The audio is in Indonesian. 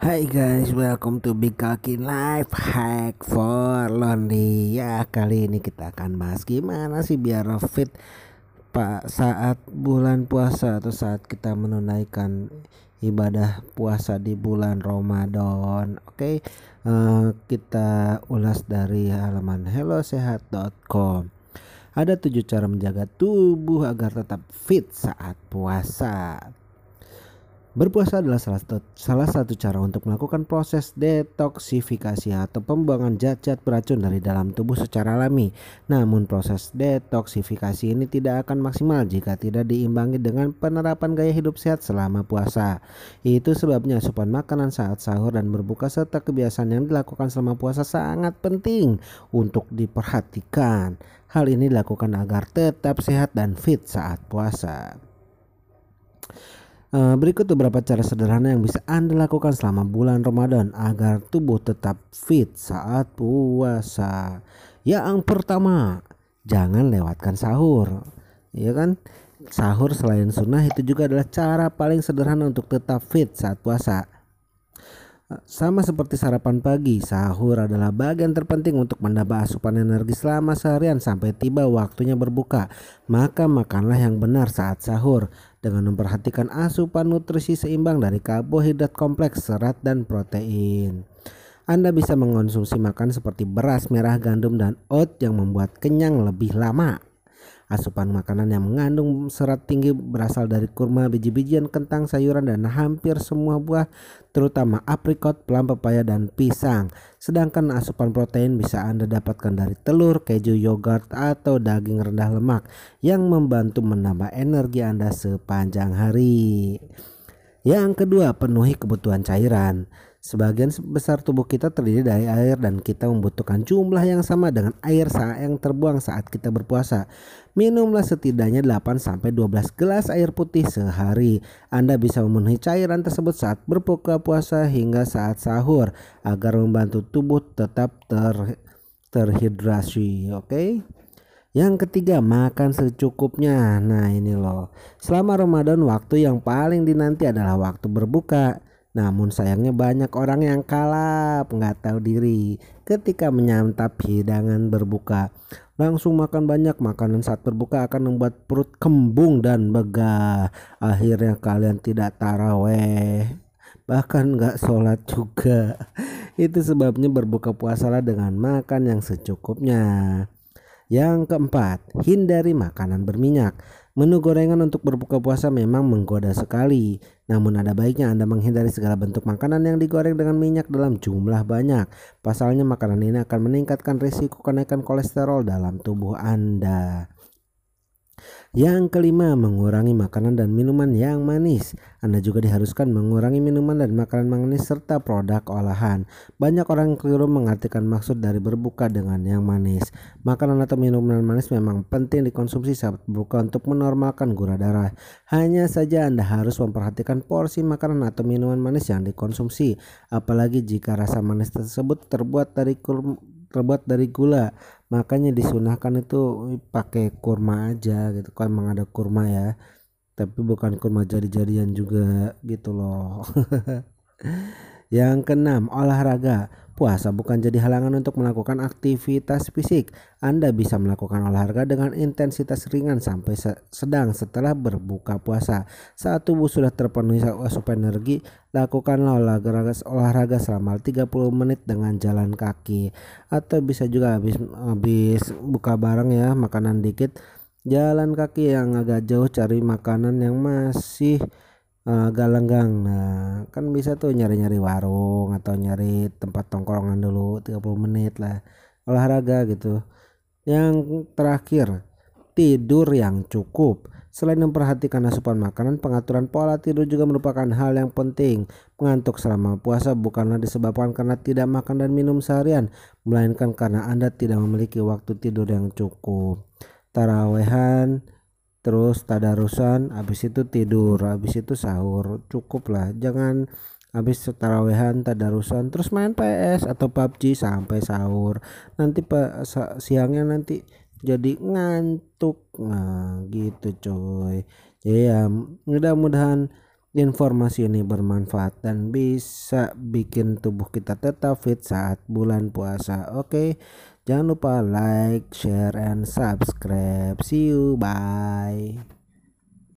Hai guys, welcome to Big Kaki Life Hack for Lonely. Ya kali ini kita akan bahas gimana sih biar fit Pak saat bulan puasa atau saat kita menunaikan ibadah puasa di bulan Ramadan. Oke uh, kita ulas dari halaman hellosehat.com Ada tujuh cara menjaga tubuh agar tetap fit saat puasa Berpuasa adalah salah satu, salah satu cara untuk melakukan proses detoksifikasi atau pembuangan zat-zat beracun dari dalam tubuh secara alami. Namun proses detoksifikasi ini tidak akan maksimal jika tidak diimbangi dengan penerapan gaya hidup sehat selama puasa. Itu sebabnya asupan makanan saat sahur dan berbuka serta kebiasaan yang dilakukan selama puasa sangat penting untuk diperhatikan. Hal ini dilakukan agar tetap sehat dan fit saat puasa. Eh, berikut beberapa cara sederhana yang bisa Anda lakukan selama bulan Ramadan agar tubuh tetap fit saat puasa. Yang pertama, jangan lewatkan sahur. Ya kan? Sahur selain sunnah itu juga adalah cara paling sederhana untuk tetap fit saat puasa. Sama seperti sarapan pagi, sahur adalah bagian terpenting untuk menambah asupan energi selama seharian sampai tiba waktunya berbuka. Maka makanlah yang benar saat sahur dengan memperhatikan asupan nutrisi seimbang dari karbohidrat kompleks, serat, dan protein. Anda bisa mengonsumsi makan seperti beras merah, gandum, dan oat yang membuat kenyang lebih lama. Asupan makanan yang mengandung serat tinggi berasal dari kurma, biji-bijian, kentang, sayuran, dan hampir semua buah, terutama aprikot, plum, pepaya, dan pisang. Sedangkan asupan protein bisa Anda dapatkan dari telur, keju, yogurt, atau daging rendah lemak yang membantu menambah energi Anda sepanjang hari. Yang kedua, penuhi kebutuhan cairan. Sebagian besar tubuh kita terdiri dari air dan kita membutuhkan jumlah yang sama dengan air yang terbuang saat kita berpuasa. Minumlah setidaknya 8 sampai 12 gelas air putih sehari. Anda bisa memenuhi cairan tersebut saat berbuka puasa hingga saat sahur agar membantu tubuh tetap ter terhidrasi, oke? Okay? Yang ketiga, makan secukupnya. Nah, ini loh. Selama Ramadan waktu yang paling dinanti adalah waktu berbuka. Namun sayangnya banyak orang yang kalap nggak tahu diri ketika menyantap hidangan berbuka. Langsung makan banyak makanan saat berbuka akan membuat perut kembung dan begah. Akhirnya kalian tidak taraweh bahkan nggak sholat juga. Itu sebabnya berbuka puasalah dengan makan yang secukupnya. Yang keempat, hindari makanan berminyak. Menu gorengan untuk berbuka puasa memang menggoda sekali. Namun ada baiknya Anda menghindari segala bentuk makanan yang digoreng dengan minyak dalam jumlah banyak. Pasalnya makanan ini akan meningkatkan risiko kenaikan kolesterol dalam tubuh Anda. Yang kelima, mengurangi makanan dan minuman yang manis. Anda juga diharuskan mengurangi minuman dan makanan manis serta produk olahan. Banyak orang keliru mengartikan maksud dari berbuka dengan yang manis. Makanan atau minuman manis memang penting dikonsumsi saat berbuka untuk menormalkan gula darah. Hanya saja Anda harus memperhatikan porsi makanan atau minuman manis yang dikonsumsi, apalagi jika rasa manis tersebut terbuat dari terbuat dari gula. Makanya disunahkan itu pakai kurma aja gitu. Kan emang ada kurma ya. Tapi bukan kurma jadi-jadian juga gitu loh yang keenam olahraga Puasa bukan jadi halangan untuk melakukan aktivitas fisik. Anda bisa melakukan olahraga dengan intensitas ringan sampai sedang setelah berbuka puasa. Saat tubuh sudah terpenuhi asupan energi, lakukanlah olahraga, olahraga selama 30 menit dengan jalan kaki. Atau bisa juga habis habis buka bareng ya, makanan dikit, jalan kaki yang agak jauh cari makanan yang masih uh. Nah, kan bisa tuh nyari-nyari warung atau nyari tempat tongkrongan dulu 30 menit lah. Olahraga gitu. Yang terakhir, tidur yang cukup. Selain memperhatikan asupan makanan, pengaturan pola tidur juga merupakan hal yang penting. Mengantuk selama puasa bukanlah disebabkan karena tidak makan dan minum seharian, melainkan karena Anda tidak memiliki waktu tidur yang cukup. Tarawehan terus tadarusan habis itu tidur habis itu sahur cukup lah. Jangan habis tarawehan tadarusan terus main PS atau PUBG sampai sahur. Nanti pak siangnya nanti jadi ngantuk. Nah gitu coy. Jadi ya mudah-mudahan Informasi ini bermanfaat dan bisa bikin tubuh kita tetap fit saat bulan puasa. Oke, jangan lupa like, share, and subscribe. See you, bye.